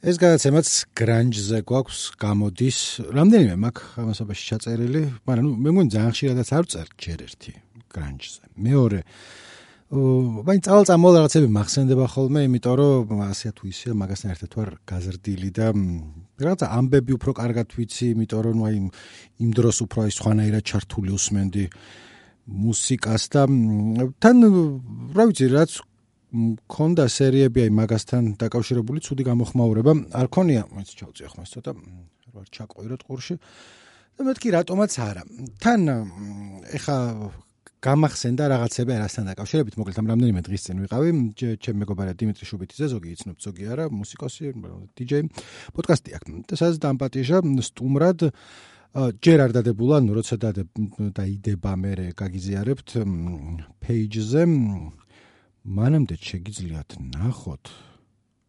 ეს გადაცემაც გრანჯზე გვაქვს გამოდის. რამდენიმე მაქვს ამასობაში ჩაწერილი, მაგრამ ნუ მე მგონი ძალიან ხშირადაც არ წერთ ჯერ ერთი გრანჯზე. მეორე ვაი წალწამო რაღაცები მახსენდება ხოლმე, იმიტომ რომ ასე თუ ისე მაგასთან ერთად ვარ გაზრდილი და რაღაცა ამბები უფრო კარგად ვიცი, იმიტომ რომ აი იმ დროს უფრო აი სხვანაირად ჩართული უსმენდი მუსიკას და თან რა ვიცი რაც მქონდა სერიები აი მაგასთან დაკავშირებული ცუდი გამოხმაურება. არ ქონია მეც ჩავწი ახლა ცოტა რა ჩაყვიროთ ყურში. და მეთქი რატომაც არა. თან ეხა გამახსენდა რაღაცები არასთან დაკავშირებით. მოკლედ ამ რამდენიმე დღის წინ ვიყავი. ჩემ მეგობარად დიმიტრი შუბიტიძე ზოგი იცნობ ზოგი არა მუსიკოსი დიჯეი პოდკასტი აქვს და სადაც დამპატიჟა სტუმრად ჯერ არ დადებულა ნუ როცა დაიდება მე გაგიზიარებთ პეიჯზე მანამდე შეგიძლიათ ნახოთ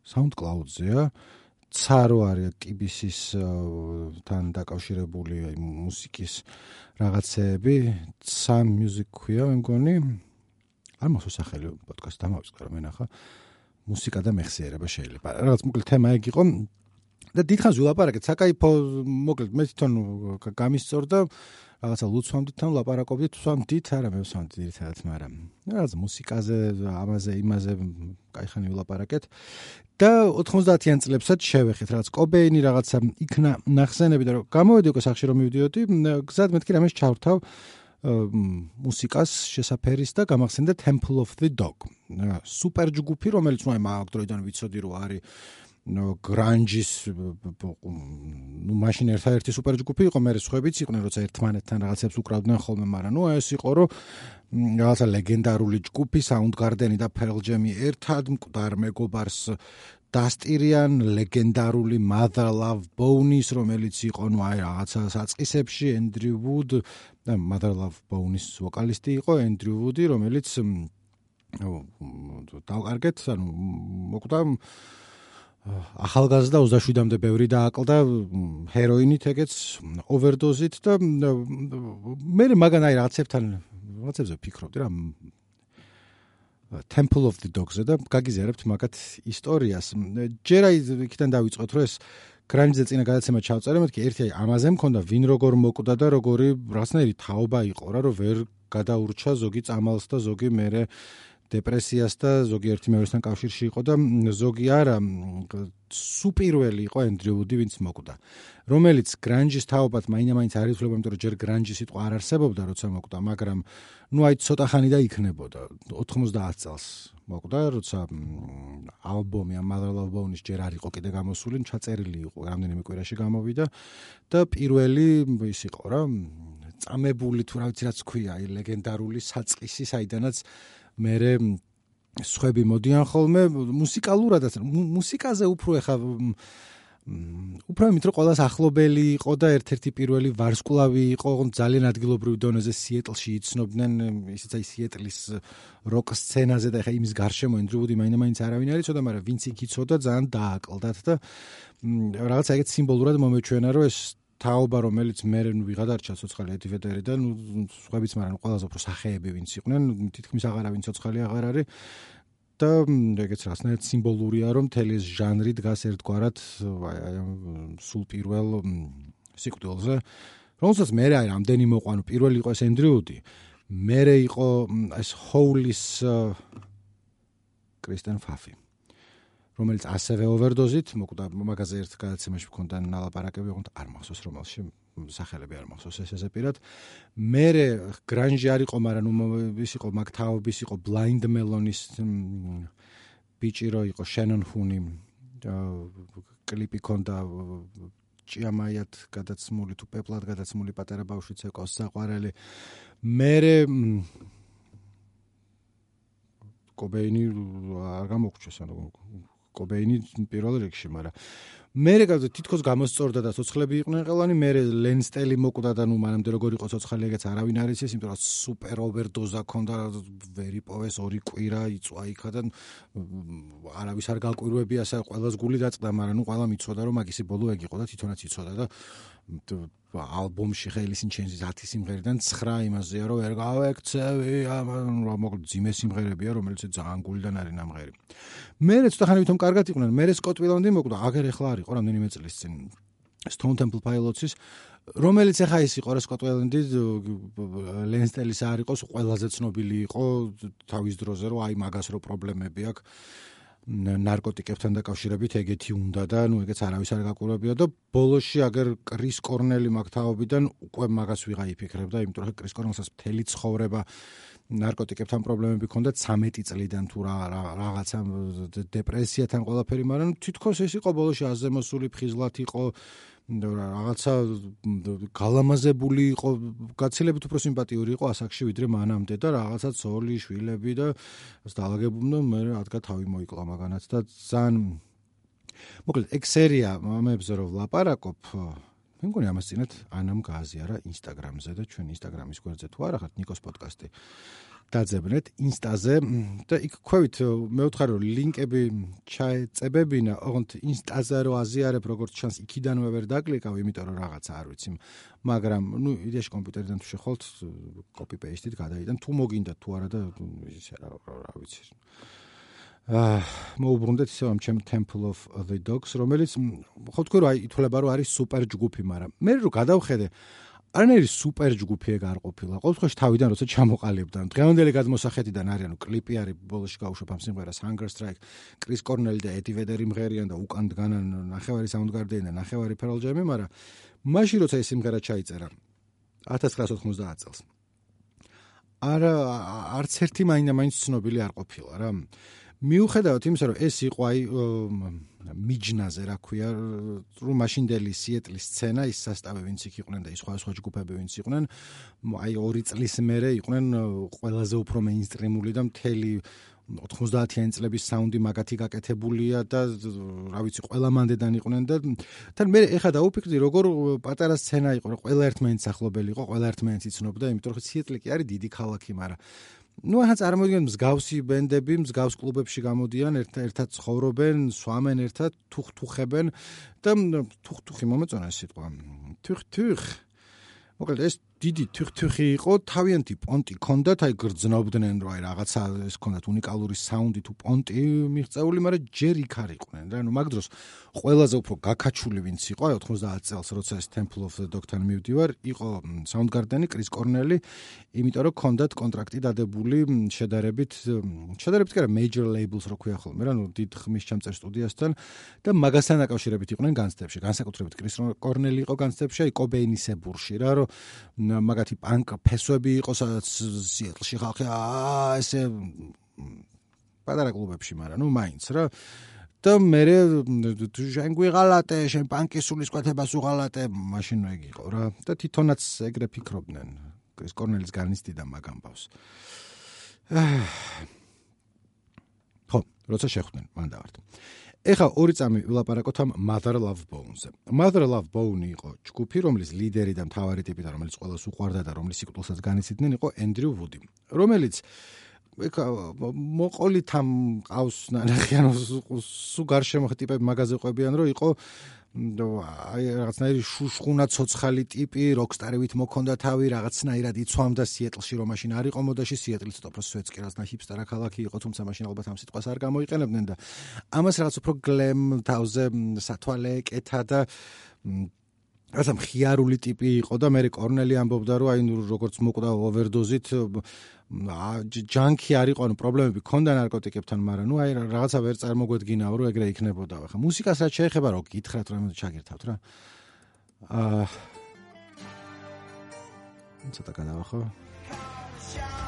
SoundCloud-ზეა цаრო არის კიბისის თან დაკავშირებული მუსიკის რაღაცეები. Sam Music ქვია მე მგონი. არ მოსო სახელი პოდკასტ დამავიწყე მე ნახა. მუსიკა და მეხსიერება შეიძლება. რაღაც მოკლედ თემა ეგ იყო. და დიდხანს ვილაპარაკეთ. საკაიფო მოკლედ მე თვითონ გამისწორდა რაღაცა ლუცვამდით თან ლაპარაკობდით ვსვამდით არა მე ვსვამდი ერთადაც მაგრამ რაღაც მუსიკაზე ამაზე იმაზე кай ხანი ვილაპარაკეთ და 90-იან წლებსაც შევეხეთ რაც კობეინი რაღაცა იქნა ნახსენები და რომ გამოვედი უკვე სახში რომ მივდიოდი გზად მეთქი რამეს ჩავრთავ მუსიკას შესაფერის და გამახსენდა Temple of the Dog. სუპერ ჯგუფი, რომელიც მე მაგდროიდან ვიცოდი რომ არის გრანჯის ნუ მაშინ ერთ-ერთი სუპერ ჯგუფი იყო, მე სხვაებიც იყვნენ, როცა ერთმანეთთან რაღაცებს უკრავდნენ ხოლმე, მაგრამ ნუ ეს იყო რომ რაღაცა ლეგენდარული ჯგუფი Soundgarden-ი და Pearl Jam-ი ერთად მკვდარ მეგობარს დასტირიან ლეგენდარული Mother Love Bone-ის, რომელიც იყო ნუ აი რაღაცა საწყისებში Andrew Wood და Mother Love Bone-ის ვოკალისტი იყო Andrew Wood-ი, რომელიც ნუ დავკარგეთ, ანუ მოკვდა ახალგაზრდა 27-მდე ბევრი დააკლდა ჰეროინით ეგეც ოვერდოზით და მე მაგანაი რაღაცებთან რაღაცებზე ფიქრობდი რა Temple of the Dogs და გაგიზიარებთ მაგათ ისტორიას. ჯერ აი იქიდან დავიწყოთ რომ ეს გრანჯზე წინა გადაცემა ჩავწერე, მეთქი ერთი აი ამაზე მქონდა ვინ როგორ მოკვდა და როგორი რაღაცნაირი თაობა იყო რა, რომ ვერ გადაურჩა ზოგი წამალს და ზოგი მერე დეპრესიას და ზოგიერთი მეორესთან კავშირში იყო და ზოგი არა სუპირველი იყო ენდრიუ ვუდი ვინც მოკვდა. რომელიც გრანჯის თაობად მაინამაინც არ ითვლება იმიტომ რომ ჯერ გრანჯი სიტყვა არ არსებობდა როცა მოკვდა მაგრამ ნუ აი ცოტა ხანი და იქნებოდა 90 წელს მოკვდა როცა ალბომი ამ Mother Love Bone-ის ჯერ არ იყო კიდე გამოსული ჩაწერილი იყო რამდენიმე კვირაში გამოვიდა და პირველი ის იყო რა წამებული თუ რა ვიცი რაც ქვია აი ლეგენდარული საწყისი საიდანაც მე სხვები მოდიან ხოლმე მუსიკალურადაც მუსიკაზე უფრო ეხა უფრო იმით რომ ყოველას ახლობელი იყო და ერთ-ერთი პირველი ვარსკვლავი იყო ძალიან ადგილობრივ დონეზე სიეტლში იცნობდნენ ისიც აი სიეტლის როკ სცენაზე და ეხა იმის გარშემო ენდრუვუდი მაინც არავინ არ იცოდა მაგრამ ვინც იქ იცოდა ძალიან დააკლდათ და რაღაც ეგეთ სიმბოლურად მომეჩვენა რომ ეს თაობა რომელიც მე ვიღადარჩა ცოცხალი ედიფედერი და ნუ სხვაებიც მაგრამ ყველაზე უფრო სახეები ვინც იყვნენ თითქმის აღარავინ ცოცხალი აღარ არის. და ეგეც რასნაირად სიმბოლურია რომ მთელი ეს ჟანრი დგას ერთგვარად აი სულ პირველ სიკვდილზე. რომელსაც მე აი რამდენი მოყვანო? პირველი იყო ეს ენდრიუდი მე იყო ეს ჰოულის კრისტენ ფაფი რომელიც ასევე ოვერდოზით მოკვდა მაგაზე ერთ გადაცემაში მქონდა ნალაპარაკები, ოღონდ არ მახსოვს რომელში სახელები არ მახსოვს ეს ესე პირად. მე გრანჟი არ იყო, მაგრამ ნუ ის იყო მაგთაობის იყო ბლაინდ მელონის ბიჭი რო იყო შენონ ჰუნი კლიპი ქონდა ჭიამაიად გადაცმული თუ პეპლად გადაცმული პატარა ბავშვიც ეკოს საყვარელი. მე კობეინი არ გამოგჩეს ანუ კობეინი პირველ რიგში, მაგრამ მე რეგავ თითქოს გამოსწორდა და ცოცხლები იყვნენ ყველანი. მე ლენსტელი მოკვდა და ნუ მანამდე როგორ იყო ცოცხალი ეგეც არავინ არ იცის იმიტომ რომ სუპერ ოვერდოზა ქონდა ვერი პოვეს ორი კვირა იწვა იქა და არავის არ გალკვირვებია სა ყველას გული დაწყდა მაგრამ ნუ ყველა მიცოდა რომ მაგისი ბოლო ეგ იყო და თვითონაც იცოდა და ალბომში ხელის ინჩენზი 10 სიმღერიდან 9 იმაზეა რომ ვერ გავექცევი ამ მოკლედ ძიმე სიმღერებია რომელიც ძალიან გულიდან არის ნამღერი. მე ცოტა ხანი ვითომ კარგად იყვნენ. მე სკოტ ვილონდი მოკვდა აგერ ეხლა არ იყო რამდენიმე წლის წინ. Stone Temple Pilots-ის რომელიც ახლა ის იყო რა სკოტ ვილონდი ლენსტელის არ იყოს ყველაზე ცნობილი იყო თავის დროზე რომ აი მაგას რო პრობლემები აქვს ნარკოტიკებთან დაკავშირებით ეგეთი უნდა და ნუ ეგეც არავის არ გაკურებია და ბოლოში აგერ კრის კორნელი მაგთაობიდან უკვე მაგას ვიღა იფიქრებდა იმიტომ რომ კრის კორნელსაც მთელი ცხოვრება ნარკოტიკებთან პრობლემები ჰქონდა 13 წლიდან თუ რა რაღაცა დეპრესიათან ყველაფერი მაგრამ თითქოს ეს იყო ბოლოში აზემოსული ფხიზლად იყო რაღაცა გალამაზებული იყო, გაცილებით უფრო სიმპათიური იყო ასაკში ვიდრე მანამდე და რაღაცა ძოლი, შვილები და დაალაგებულნო მე რადგა თავი მოიკლა მაგანაც და ძალიან მოკლედ ექსერია მომებზე რომ ვლაპარაკობ მე მგონი ამას წინათ ანამ გააზიარა ინსტაგრამზე და ჩვენ ინსტაგრამის გვერდზე თუ არა ხართ ნიკოს პოდკასტი დაძებნეთ ინსტაზე და იქ ქვევით მე ვთქარო ლინკები ჩაეწებებინა, ოღონდ ინსტაზე რო აზიარებ როგორც ჩანს იქიდანვე ვერ დაკლიკავ, იმიტომ რომ რაღაცა არ ვიცი, მაგრამ ნუ იდეაში კომპიუტერიდან თუ შეხვალთ კოპი პეისტით გადაიტან თუ მოგინდა თუ არა და ისე რა რა ვიცი. მოუბრუნდეთ ისევ ამ ჩემ Temple of the Dogs, რომელიც ხო თქვი რომ აი ითვლება რომ არის სუპერ ჯგუფი, მაგრამ მე რო გადავხედე არანაირი სუპერ ჯგუფი ეგ არ ყოფილა. ყოველ შემთხვევაში თავიდან როცა ჩამოყალიბდა, დღევანდელი გადმოსახედიდან არიანო კლიპი არის ბოლოში გავუშვებ ამ სიმღერას Hunger Strike, Chris Cornell და Eddie Vedder იმღერიან და უკან დგანან ნახევარი Soundgarden და ნახევარი Pearl Jam-ი, მაგრამ მაშინ როცა ეს სიმღერა ჩაიწერა 1990 წელს. არა არც ერთი მაინა მაინც ცნობილი არ ყოფილა რა. მიუხედავად იმისა, რომ ეს იყო აი მიჯნაზე, რა ქვია, რომ მაშინდელი სიეტლის სცენა, ის სასტავი ვინც იქ იყვნენ და ის სხვა სხვა ჯგუფები ვინც იყვნენ, აი ორი წლის მერე იყვნენ ყველაზე უფრო მეინსტრიმული და მთელი 90-იანი წლების საუნდი მაგათი გაკეთებულია და რა ვიცი, ყველა მანდედან იყვნენ და თან მე ეხა დაუფიქრდი, როგორ პატარა სცენა იყო, რომ ყველა ერთმანეთს ახლობელი იყო, ყველა ერთმანეთს იცნობდა, იმიტომ რომ სიეტლი კი არის დიდი ქალაქი, მაგრამ ну ახლა წარმოგიდგენთ მსგავსი ბენდები მსგავს კლუბებში გამოდიან ერთ-ერთად ცხოვრობენ სვამენ ერთად თუხთუხებენ და თუხთუხი მომეწონა სიტყვა. თუხთუხ. მოკლედ ეს დიდი თუხთუხი იყო თავიანთი პონტი ქონდათ აი გრძნობდნენ რომ აი რაღაცა ეს ქონდათ უნიკალური საუნდი თუ პონტი მიღწეული მაგრამ ჯერ იქ არ იყვნენ რა. ნუ მაგ დროს ყველაზე უფრო გაკაჩული ვინც იყო აი 90 წელს როცა ეს Temple of the Dog-თან მივდივარ იყო Soundgarden-ი კრის კორნელი იმიტომ რომ ქონდათ კონტრაქტი დადებული შედარებით შედარებით კი არა major labels რო ქვია ხოლმე რა ნუ დიდ ხმის ჩამწერ სტუდიასთან და მაგასთან დაკავშირებით იყვნენ განცდებში. განსაკუთრებით კრის კორნელი იყო განცდებში აი კობეინისებურში რა რომ მაგათი პანკ ფესვები იყო სადაც სიეტლში ხალხი აა ესე პატარა კლუბებში მაგრამ ნუ მაინც რა და მე თუ შენ გვიღალატე შენ პანკის სულის კვეთებას უღალატე მაშინ ეგ იყო რა და თვითონაც ეგრე ფიქრობდნენ კრის კორნელის განისტიდა მაგამბავს ხო როცა შეხვდნენ მან დავართ ეხა ორი წამი ვილაპარაკოთ ამ Mother Love Bone-ზე. Mother Love Bone იყო ჯგუფი, რომლის ლიდერი და მთავარი ტიპი და რომელიც ყველას უყვარდა და რომლის სიკვდილსაც განიცდიდნენ იყო Andrew Wood, რომელიც ეხა მოყოლით ამ ყავს ნახიან სუ გარშემო ტიპები მაღაზე ყვებიან რომ იყო აი რაღაცნაირი შუშხუნა ცოცხალი ტიპი როკსტარივით მოქონდა თავი რაღაცნაირად იცვამდა სიეტლში რომ მაშინ არ იყო მოდაში სიეტლი ცოტა უფრო სვეცკი რაღაცნა ჰიპსტარა ქალაქი იყო თუმცა მაშინ ალბათ ამ სიტყვას არ გამოიყენებდნენ და ამას რაღაც უფრო გლემ თავზე სათვალე კეთა და რაღაცა მხიარული ტიპი იყო და მე კორნელი ამბობდა რომ აი როგორც მოკვდა ოვერდოზით ჯანკი არ იყო ანუ პრობლემები ქონდა ნარკოტიკებთან მაგრამ ნუ აი რაღაცა ვერ წარმოგვედგინაო რომ ეგრე იქნებოდა ხა. მუსიკას რაც შეეხება რომ გითხრათ რომ ჩაგირთავთ რა. აა ცოტა გადავახო. Stop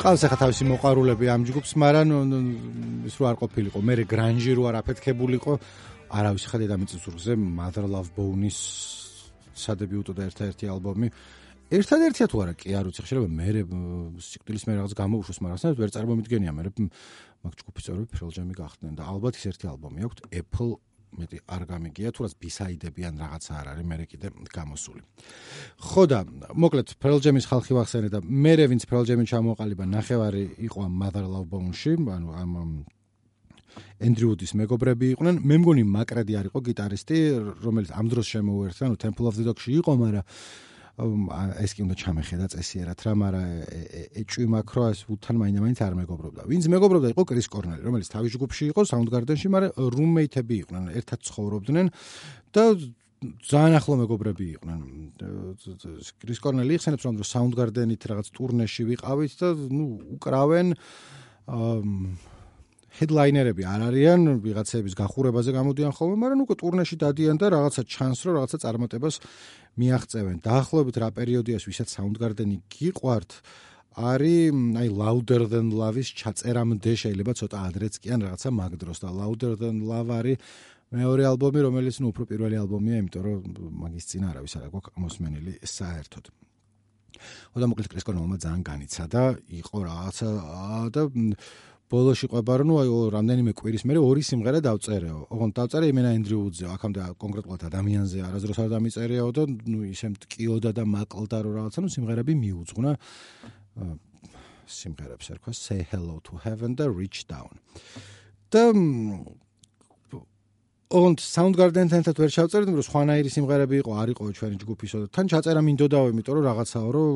მყავს ახლა თავისი მოყარულები ამ ჯგუფს, მაგრამ ის რო არ ყოფილიყო, მე გრანჟი რო არ აფეთქებულიყო, არავის ხა დედამიწის ზურგზე Mother Love Bone-ის სადებიუტო და ერთ-ერთი ალბომი. ერთადერთია თუ არა კი არ ვიცი შეიძლება მე სიკვდილის მე რაღაც გამოუშვოს მაგრამ ვერ წარმომიდგენია მე მაგ ჯგუფის წევრები Pearl Jam-ი გახდნენ და ალბათ ის ერთი ალბომი აქვს Apple მეტი არ გამიგია თუ რაც B-side-ები ან რაღაცა არ არის მე კიდე გამოსული. ხო და მოკლედ Pearl Jam-ის ხალხი ვახსენე და მე ვინც Pearl Jam-ი ჩამოყალიბა ნახევარი იყო Mother Love Bone-ში, ანუ ამ Wood-ის მეგობრები იყვნენ. მე მგონი მაკრედი არისო გიტარისტი, რომელიც ამ დროს შემოუერთდა, ანუ Temple of the Dog-ში იყო, მაგრამ ეს კი უნდა ჩამეხედა წესიერად რა, მაგრამ ეჭვი მაქრო ეს უთან მაინდა-მაინც არ მეგობრობდა. ვინც მეგობრობდა იყო კრის კორნელი, რომელიც თავის ჯგუფში იყო Soundgarden-ში, მაგრამ roommate-ები იყვნენ, ერთად ცხოვრობდნენ და ძალიან ახლო მეგობრები იყვნენ. კრის კორნელი იხსენებს რომ Soundgarden-ით რაღაც ტურნეში ვიყავით და ნუ უკრავენ ჰედლაინერები არ არიან, ვიღაცების გახურებაზე გამოდიან ხოლმე, მაგრამ უკვე ტურნეში დადიან და რაღაცა ჩანს, რომ რაღაცა წარმატებას მიაღწევენ. დაახლოებით რა პერიოდიას ვისაც Soundgarden-ი გიყვართ, არის აი Louder Than Love-ის ჩაწერამდე შეიძლება ცოტა ადრეც კი ან რაღაცა მაგ დროს და Louder Than Love არის მეორე ალბომი, რომელიც ნუ უფრო პირველი ალბომია, იმიტომ რომ მაგის წინ არავის არ აქვს მოსმენილი საერთოდ. ოდა მოკლედ კრისკონმა ძალიან განიცა და იყო რაღაცა და ბოლოში ყובה რომ აი რამდენიმე კვირის მერე ორი სიმღერა დავწერეო. ოღონდ დავწერე იმენა ენდრიუძე, აქამდე კონკრეტულად ადამიანზე არასდროს არ დამიწერეო და ნუ ისემ ტკიოდა და მაკლდა რომ რაღაცა ნუ სიმღერები მიუძღვნა სიმღერებს ერქვა Say Hello to Heaven და Reach Down. და und Soundgarden-თან ერთად ვერ ჩავწერეთ, მაგრამ სხვანაირი სიმღერები იყო, არ იყო ჩვენი ჯგუფისო თან ჩაწერა მინდოდაო, იმიტომ რომ რაღაცაო, რომ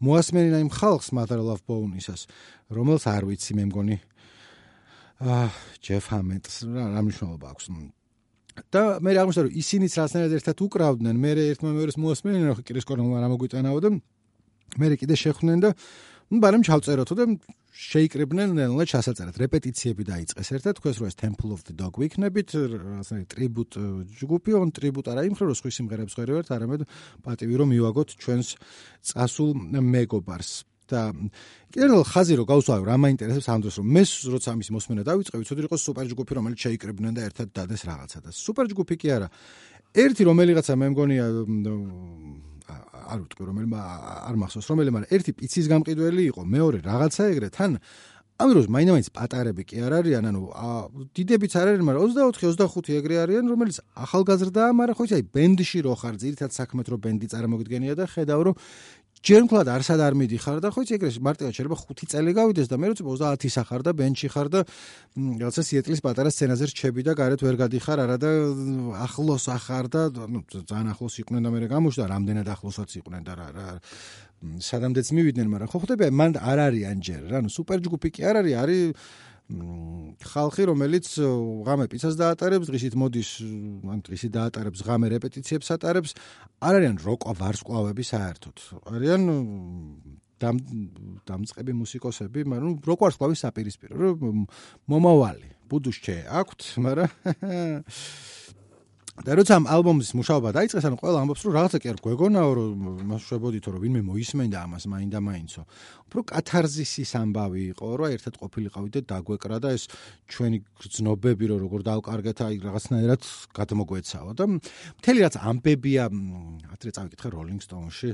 მოასმენინა იმ ხალხს Mother Love Bone-ისას, რომელს არ ვიცი მე მგონი. აა, Jeff Hammond-ს რა მნიშვნელობა აქვს? და მე აღმოჩნდა რომ ისინიც რაღაცნაირად ერთად უკრავდნენ, მე ერთმა მეორეს მოასმენინა, ხო კრის კორნელმა რა მოგვიტანაო და მე კიდე შეხვდნენ და მაგრამ ჩავწეროთო და შეიკრიბნენ ნელა ჩასაწერეთ. რეპეტიციები დაიწყეს ერთად, თქვენს რო ეს Temple of the Dog ვიქნებით, ასე ტრიბუტ ჯგუფი, on ტრიბუტ არა იმ რომ სხვის სიმღერებს ღერევერთ, არამედ პატივი რომ მივაგოთ ჩვენს წასულ მეგობარს. და კიდევ ხაზი რო გავსვავ რა მაინტერესებს ამ დროს რომ მე როცა ამის მოსმენა დავიწყე ვიცოდი იყოს სუპერჯგუფი რომელიც შეიკრიბნენ და ერთად დადეს რაღაცა და სუპერჯგუფი კი არა ერთი რომელიღაცა მე მგონია არ ვიტყვი რომელმა არ მახსოვს რომელმა ერთი პიცის გამყიდველი იყო მეორე რაღაცა ეგრე თან ამ დროს მაინც პატარები კი არ არიან ანუ დიდებიც არ არიან მაგრამ 24 25 ეგრე არიან რომელიც ახალგაზრდაა მაგრამ ხო იცი აი ბენდში რო ხარ ძირითად საქმეთ რო ბენდი წარმოგიდგენია და ხედავ რომ ჯერ მკლად არსად არ მიდიხარ და ხო იცი ეგრე მარტივად შეიძლება 5 წელი გავიდეს და მე როცა 30 სახარ და ბენჩი ხარ და რაღაცა სიეტლის პატარა სცენაზე რჩები და გარეთ ვერ გადიხარ არა და ახლოს ახარ და ნუ ძალიან ახლოს იყვნენ და მე გამოშდა რამდენად ახლოსაც იყვნენ და რა რა სადამდეც მივიდნენ მაგრამ ხო ხვდები მან არ არიან ჯერ რა ნუ სუპერ ჯგუფი კი არ არის არის ხალხი რომელიც ღამე პიცას დაატარებს, დღისით მოდის, ან დღისით დაატარებს ღამე რეპეტიციებს ატარებს, არ არიან როკ ვარსკვლავები საერთოდ. არიან დამ დამწყები მუსიკოსები, მაგრამ როკ ვარსკვლავის საპირისპირო, მომავალი, ბუდუშჩე აქვთ, მაგრამ და როცა ამ ალბომის მუშაობა დაიწყეს, ანუ ყველა ამბობს, რომ რაღაცა კი არ გვეგონაო, რომ მას შვებოდითო, რომ ვინმე მოისმენდა ამას მაინდა მაინცო. უფრო კათარზისის ამბავი იყო, რომ ერთად ყოფილიყავით და დაგვეკრა და ეს ჩვენი გრძნობები, რომ როგორ დავკარგეთ, აი რაღაცნაირად გადმოგვეცაო და მთელი რაც ამბებია, ათრე წავიკითხე Rolling Stone-ში,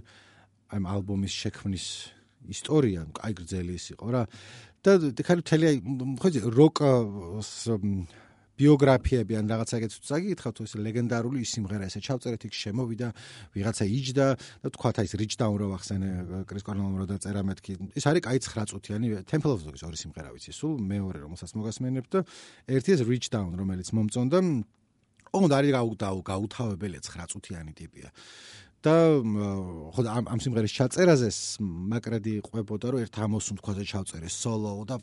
აი ალბომის შექმნის ისტორია, აი გრძელი ის იყო რა. და ხარ მთელი აი ხო იცი როკს ბიოგრაფიები ან რაღაცა ეგეც წაგიკითხავთ ეს ლეგენდარული სიმღერა ესე ჩავწერეთ იქ შემოვიდა ვიღაცა იჯდა და თქვა თა ის რიჩ დაუნ რო ახსენე კრის კორნელმა რო დაწერა მეთქი ის არის კაი 9 წუთიანი temple of the ორი სიმღერა ვიცი სულ მეორე რომელსაც მოგასმენებ და ერთი ეს რიჩ დაუნ რომელიც მომწონდა. ოღონდ არის გაუთავებელი 9 წუთიანი ტიპია და ხო ამ ამ სიმღერის ჩაწერაზე მაკრედი ყვებოდა რომ ერთ ამოს თქვაზე ჩავწერე სოლო და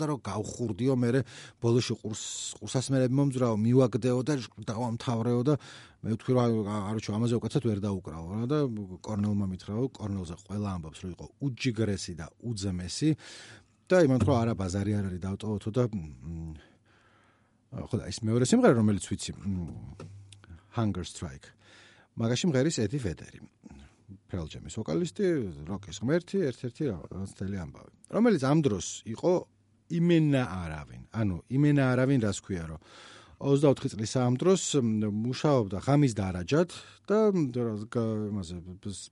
და რომ გავხურდიო მე ბოლოში ყურს ყურსას მე მომძრაო მივაგდეო და დავამთავრეო და მე ვთქვი რომ არჩო ამაზე უკაცად ვერ დაუკრავო რა და კორნელმა მითხრა კორნელზე ყველა ამბობს რომ იყო უჯიგრესი და უძმესი და იმან თქვა არა ბაზარი არ არის დავტოვოთო და ხო და ის მეორე სიმღერა რომელიც ვიცი Hunger Strike მაგაში მღერის ედი ვედერი. ფელჯემის ვოკალისტი, როკის ღმერთი, ერთ-ერთი რაცდელი ამბავი. რომელიც ამ დროს იყო იმენა არავინ. ანუ იმენა არავინ რას ქვია, რომ 24 წლის ამ დროს მუშაობდა ღამის დარაჯად და იმაზე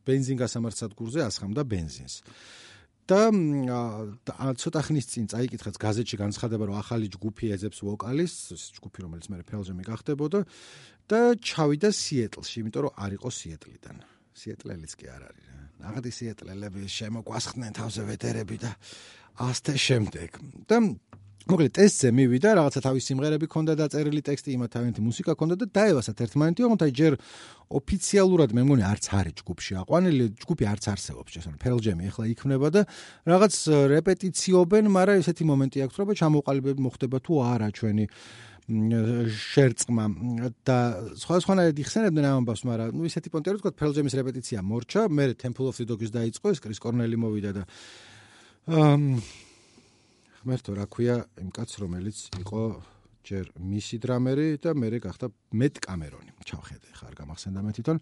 ბენზინგასამართსადგურზე ასხამდა ბენზინს. და ცოტა ხნის წინ წაიკითხეთ გაზეთში განცხადება, რომ ახალი ჯგუფი ეძებს ვოკალისტს, ჯგუფი რომელიც მე ფელჟემი გახდებოდა და ჩავიდა სიეტლში, იმიტომ რომ არ იყო სიეტლიდან. სიეტლელიც კი არ არის. ნახდი სიეტლელები შემოგვასხდნენ თავზე ვეტერები და ასთე შემდეგ. და მოკლედ ტესტზე მივიდა, რაღაცა თავის სიმღერები ქონდა დაწერილი ტექსტი, იმათ თავიანთი მუსიკა ქონდა და დაევასათ ერთმანეთი, თუმცა ჯერ ოფიციალურად მე მგონი არც არის ჯგუფში აყვანილი, ჯგუფი არც არსებობს, შესაძლოა Pearl Jam ეხლა იქნება და რაღაც რეპეტიციობენ, მაგრამ ესეთი მომენტი აქვს, რომ ჩამოყალიბება მოხდება თუ არა ჩვენი შერწყმა. და სხვა სხვანაირად იხსენებდნენ ამ ამბავს, მაგრამ ნუ ისეთი პონტი რომ თქვა Pearl Jam-ის რეპეტიცია მორჩა, მე Temple of the Dog-ის დაიწყო, ეს კრის კორნელი მოვიდა და ღმერთო რა ქვია იმ კაცს რომელიც იყო ჯერ მისი დრამერი და მე გახდა მეტ კამერონი. ჩავხედე ხარ გამახსენდა მე თვითონ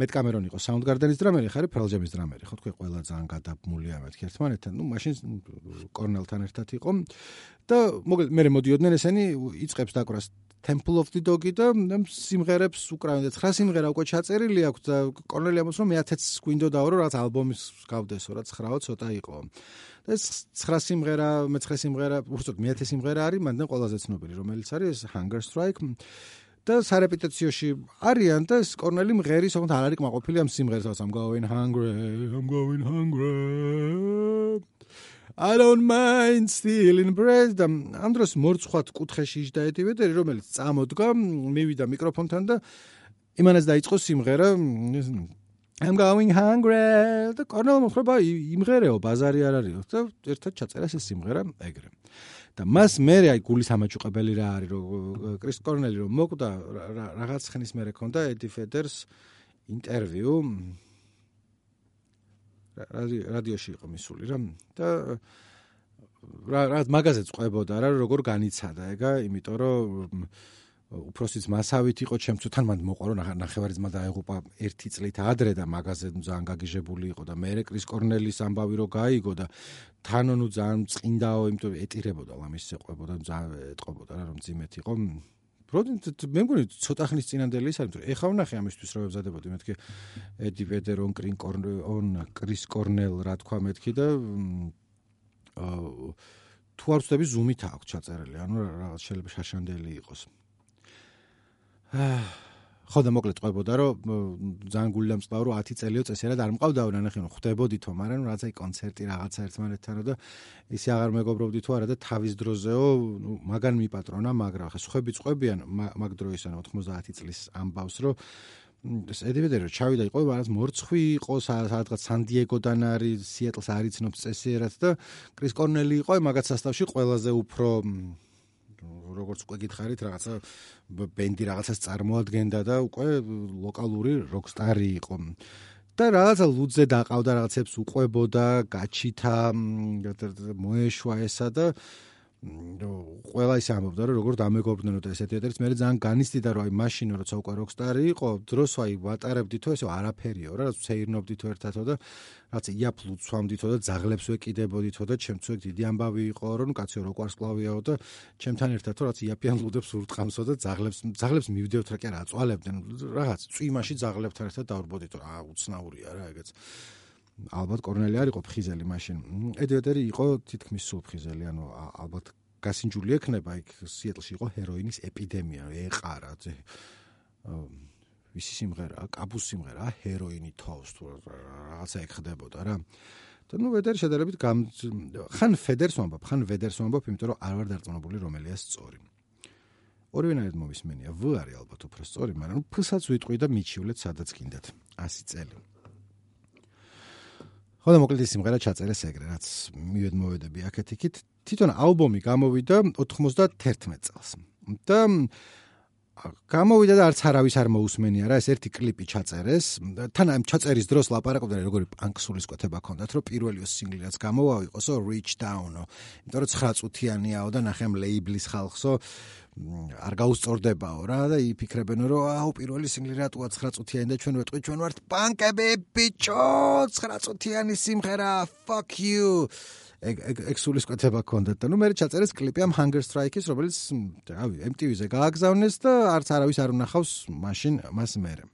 მეტ კამერონი იყო Soundgarden-ის დრამერი, Pearl Jam-ის დრამერი. ხო თქვი ყველა ძალიან გადაბმულია მეთქი ერთმანეთთან. ნუ მაშინ კორნელთან ერთად იყო და მოგეთ მე მოდიოდნენ ესენი იწებს დაკვრას Temple of the Dog-ი და სიმღერებს უკრავენ და 9 სიმღერა უკვე ჩაწერილი აქვს და კორნელი ამბობს რომ მე 1000 გვინდოდაო რომ რაც ალბომის გავდესო რა 9-ო ცოტა იყო. და ეს 9 სიმღერა, მე-9 სიმღერა, უბრალოდ მე-10 სიმღერა არის, მანდ ყველაზე ცნობილი, რომელიც არის Hunger Strike და სარეპეტიციოში არიან და ეს კორნელი მღერის, თუმცა არ არის კმაყოფილი ამ სიმღერას, I'm going hungry, I'm going hungry. I don't mind stealing bread. ამ დროს მორცხვად კუთხეში იჯდა ედი ვედერი, რომელიც წამოდგა, მივიდა მიკროფონთან და იმანაც დაიწყო სიმღერა, I'm going hungry. და კორნელ მოხრება იმღერეო, ბაზარი არ არის და ერთად ჩაწერა ეს სიმღერა ეგრე. და მას მე აი გულის ამაჭუყებელი რა არის, რომ კრის კორნელი რომ მოკვდა რაღაც ხნის მერე ქონდა ედი ფედერს ინტერვიუ რადიოში იყო მისული რა და რა რა მაგაზეც ყვებოდა რა როგორ განიცადა ეგა იმიტომ რომ უფროსიც მასავით იყო ჩემთვის თან მანდ მოყარო ნახევარი ძმა დაეღუპა ერთი წლით ადრე და მაღაზე ძალიან გაგიჟებული იყო და მე კრის კორნელის ამბავი რო გაიგო და თანონუ ძალიან წინდაო იმიტომ ეტირებოდა ლამის ეყვებოდა ძალიან ეტყობოდა რა რომ ძიმეთ იყო. პროდუქტ მე მგონი ცოტა ხნის წინანდელი ის არის ეხა ვნახე ამისთვის რო ებზადებოდი. მეთქი ედი ვედერონ კრინ კორნ კრის კორნელ რა თქვა მეთქი და თუ არ ვწდები ზუმით აქვს ჩაწერილი. ანუ რაღაც შეიძლება შაშანდელი იყოს ხო და მოკლედ ყვებოდა რომ ძალიან გულიდან მსწავრო 10 წელიო წესერად არ მყავდაო ნახე რომ ხვდებოდითო მაგრამ რაც აი კონცერტი რაღაცა ერთმანეთთან და ისე აღარ მეგობრობდითო არა და თავის დროზეო ნუ მაგან მიპატრონა მაგრამ ხა სხვები წყვებიან მაგ დროისან 90 წლის ამბავს რომ ეს ედივედე რომ ჩავიდა იყო რაღაც მორცხვი იყო სადღაც სანდიეგოდან არის სიეტლს არიცნობს წესიერად და კრის კორნელი იყო მაგაც სასტავში ყველაზე უფრო როგორც უკვე გითხარით რაღაცა ბენდი რაღაცას წარმოადგენდა და უკვე ლოკალური როკსტარი იყო. და რაღაცა ლუდზე დაყავდა რაღაცებს უყვებოდა გაჩითა მოეშვა ესა და ყველა ის ამბობდა რომ როგორ დამეგობრდნენ და ესეთი ეტერიც მე ძალიან განიცდიდა რომ აი მაშინ როცა უკვე როკსტარი იყო დროს აი ვატარებდითო ესე არაფერიო რა რაც ცეირნობდითო ერთადო და რაც იაფლუც სვამდითო და ძაღლებს ვეკიდებოდითო და ჩემც დიდი ამბავი იყო რომ კაცო როკვარს კლავიაო და ჩემთან ერთად რაც იაფიან ლუდებს ურტყამსო და ძაღლებს ძაღლებს მივდევთ რა კი არა აწვალებდნენ რაღაც წვიმაში ძაღლებთან ერთად დავრბოდითო რა უცნაურია რა ეგეც ალბათ კორნელი არ იყო ფხიზელი მაშინ. ედვედერი იყო თითქმის სულ ფხიზელი, ანუ ალბათ გასინჯული ექნება იქ სიეტლში იყო ჰეროინის ეპიდემია, ეყარა. ვისი სიმღერა, კაბუს სიმღერა, ჰეროინი თავს თუ რაღაცა ეხდებოდა რა. და ნუ ვედერი შედარებით ხან ფედერს ვამბობ, ხან ვედერს ვამბობ, იმიტომ რომ არ ვარ დარწმუნებული რომელია სწორი. ორივენაირად მომისმენია, ვ არის ალბათ უფრო სწორი, მაგრამ ფსაც ვიტყვი და მიჩივლეთ სადაც გინდათ. 100 წელი. ხო და მოკლედ ის სიმღერა ჩაწერეს ეგრე, რაც მივედ მოვედები აქეთ-იქით. თვითონ ალბომი გამოვიდა 91 წელს. და გამოვიდა და არც არავის არ მოусმენია რა ეს ერთი კლიპი ჩაწერეს. თან ამ ჩაწერის დროს ლაპარაკობდნენ როგორი პანკსულის კვეთება ქონდათ რომ პირველი სინგლი რაც გამოვა იყოსო reach down-ო. იმიტომ რომ 9 წუთიანიაო და ნახე ამ ლეიბლის ხალხსო არ გაუსწორდებაო რა და იფიქრებენ რომ აუ პირველი სინგლი რატოა 9 წუთიანი და ჩვენ ვეტყვი ჩვენ ვართ პანკები ბიჭო! 9 წუთიანი სიმღერა fuck you ექსულის კვეთება ქონდათ და ნუ მე ჩაწერეს კლიპი ამ Hunger Strike-ის, რომელიც რავი, MTV-ზე გააგზავნეს და არც არავის არ უნახავს მაშინ მას მერე.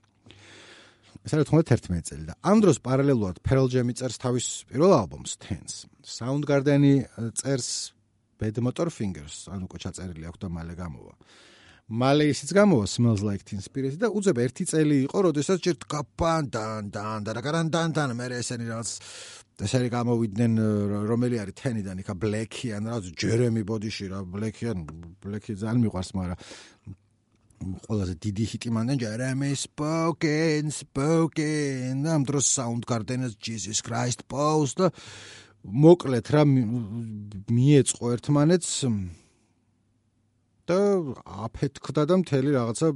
ეს არის 91 წელი და ამ დროს პარალელურად Pearl Jam-ი წერს თავის პირველ ალბომს Tense. Soundgarden-ი წერს Bad Motor Fingers, ანუ უკვე ჩაწერილი აქვს და მალე გამოვა. მალე ისიც გამოვა Smells Like Teen Spirit და უძებ ერთი წელი იყო, როდესაც ჯერ კაპან დან და რაგან დან დან მე ესენი რაღაც ეს არის გამოვიდნენ რომელი არის თენიდან იქა ბლექი ან რა ჯერემი ბოდიში რა ბლექი ან ბლექი ძალიან მიყვარს მაგრამ ყველაზე დიდი ჰიტი მანდან ჯერემი სპოკენ სპოკენ ამ დროს საუნდ გარდენს ჯიზის კრაისტ პოუსტ მოკლედ რა მიეწყო ერთმანეთს და აფეთქდა და მთელი რაღაცა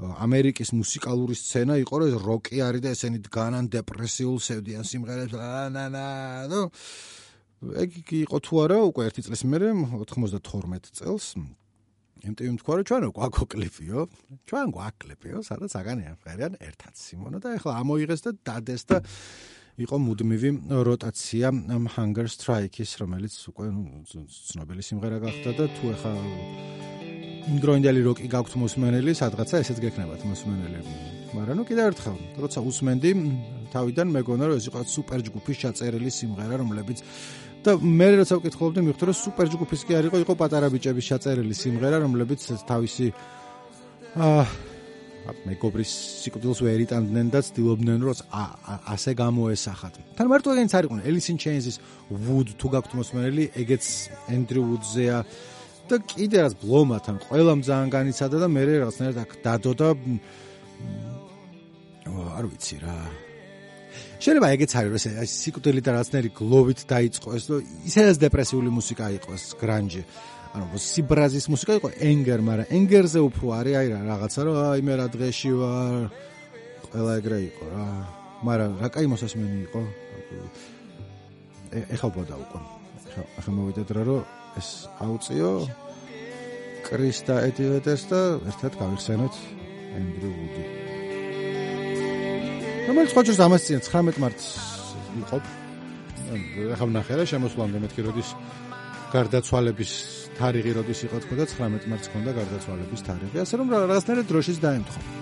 ამერიკის მუსიკალური სცენა იყო რომ როკი არის და ესენი დგანან დეპრესიულ სევდიან სიმღერებს. ნანა ნუ ეგ იყო თუ არა უკვე ერთი წლის მერე 92 წელს. MTV-მ თქვა რომ ჩვენ გვაქვს კლიპიო ჩვენ გვაქვს კლიპიო სადაც აგანია ფერიან ერთად სიმონო და ეხლა ამოიღეს და დადეს და იყო მუდმივი როტაცია Hunger Strike-ის რომელიც უკვე ცნობილი სიმღერა გახდა და თუ ეხლა იმდროინდელი როკი გაქვთ მოსმენელი, სადღაცა ესეც გექნებათ მოსმენელი. მაგრამ ნუ კიდევ ერთხელ, როცა უსმენდი, თავიდან მეგონა რომ ეს იყო სუპერ ჯგუფის ჩაწერილი სიმღერა, რომლებიც და მე როცა ვკითხულობდი, მივხვდი რომ სუპერ ჯგუფის კი არ იყო, იყო პატარა ბიჭების ჩაწერილი სიმღერა, რომლებიც თავისი აა მეგობრის სიკვდილს ვერ იტანდნენ და ცდილობდნენ რომ ასე გამოესახათ. თან მარტო ეგენიც არ იყვნენ, Alice in Chains-ის Wood თუ გაქვთ მოსმენელი, ეგეც Andrew Wood-ზეა. და კიდე რაც ბლომათან ყველამ ძალიან განიცადა და მე რაღაცნაირად აქ დადო და არ ვიცი რა შეიძლება ეგეც არის რომ ეს სიკვდილი და რაღაცნაირი გლოვით დაიწყო ეს და ისედაც დეპრესიული მუსიკა იყოს გრანჯი ანუ სიბრაზის მუსიკა იყო ენგერ მაგრამ ენგერზე უფრო არის აი რა რაღაცა რომ აი მე რა დღეში ვარ ყველა ეგრე იყო რა მაგრამ რა кай მოსასმენი იყო ეხა ბოდა უკვე ეხა მოვიდეთ რა რომ ეს აუწიო კრის და ეთი ვეტერს და ერთად გავიხსენოთ ენდრუ ვუდი. რომელიც ხოჭოს ამას წინ 19 მარტს იყო. ახლა ნახე რა შემოსვლამდე მეთქი როდის გარდაცვალების თარიღი როდის იყო თქო და 19 მარტს ქონდა გარდაცვალების თარიღი. ასე რომ რაღაცნაირად დროშიც დაემთხო.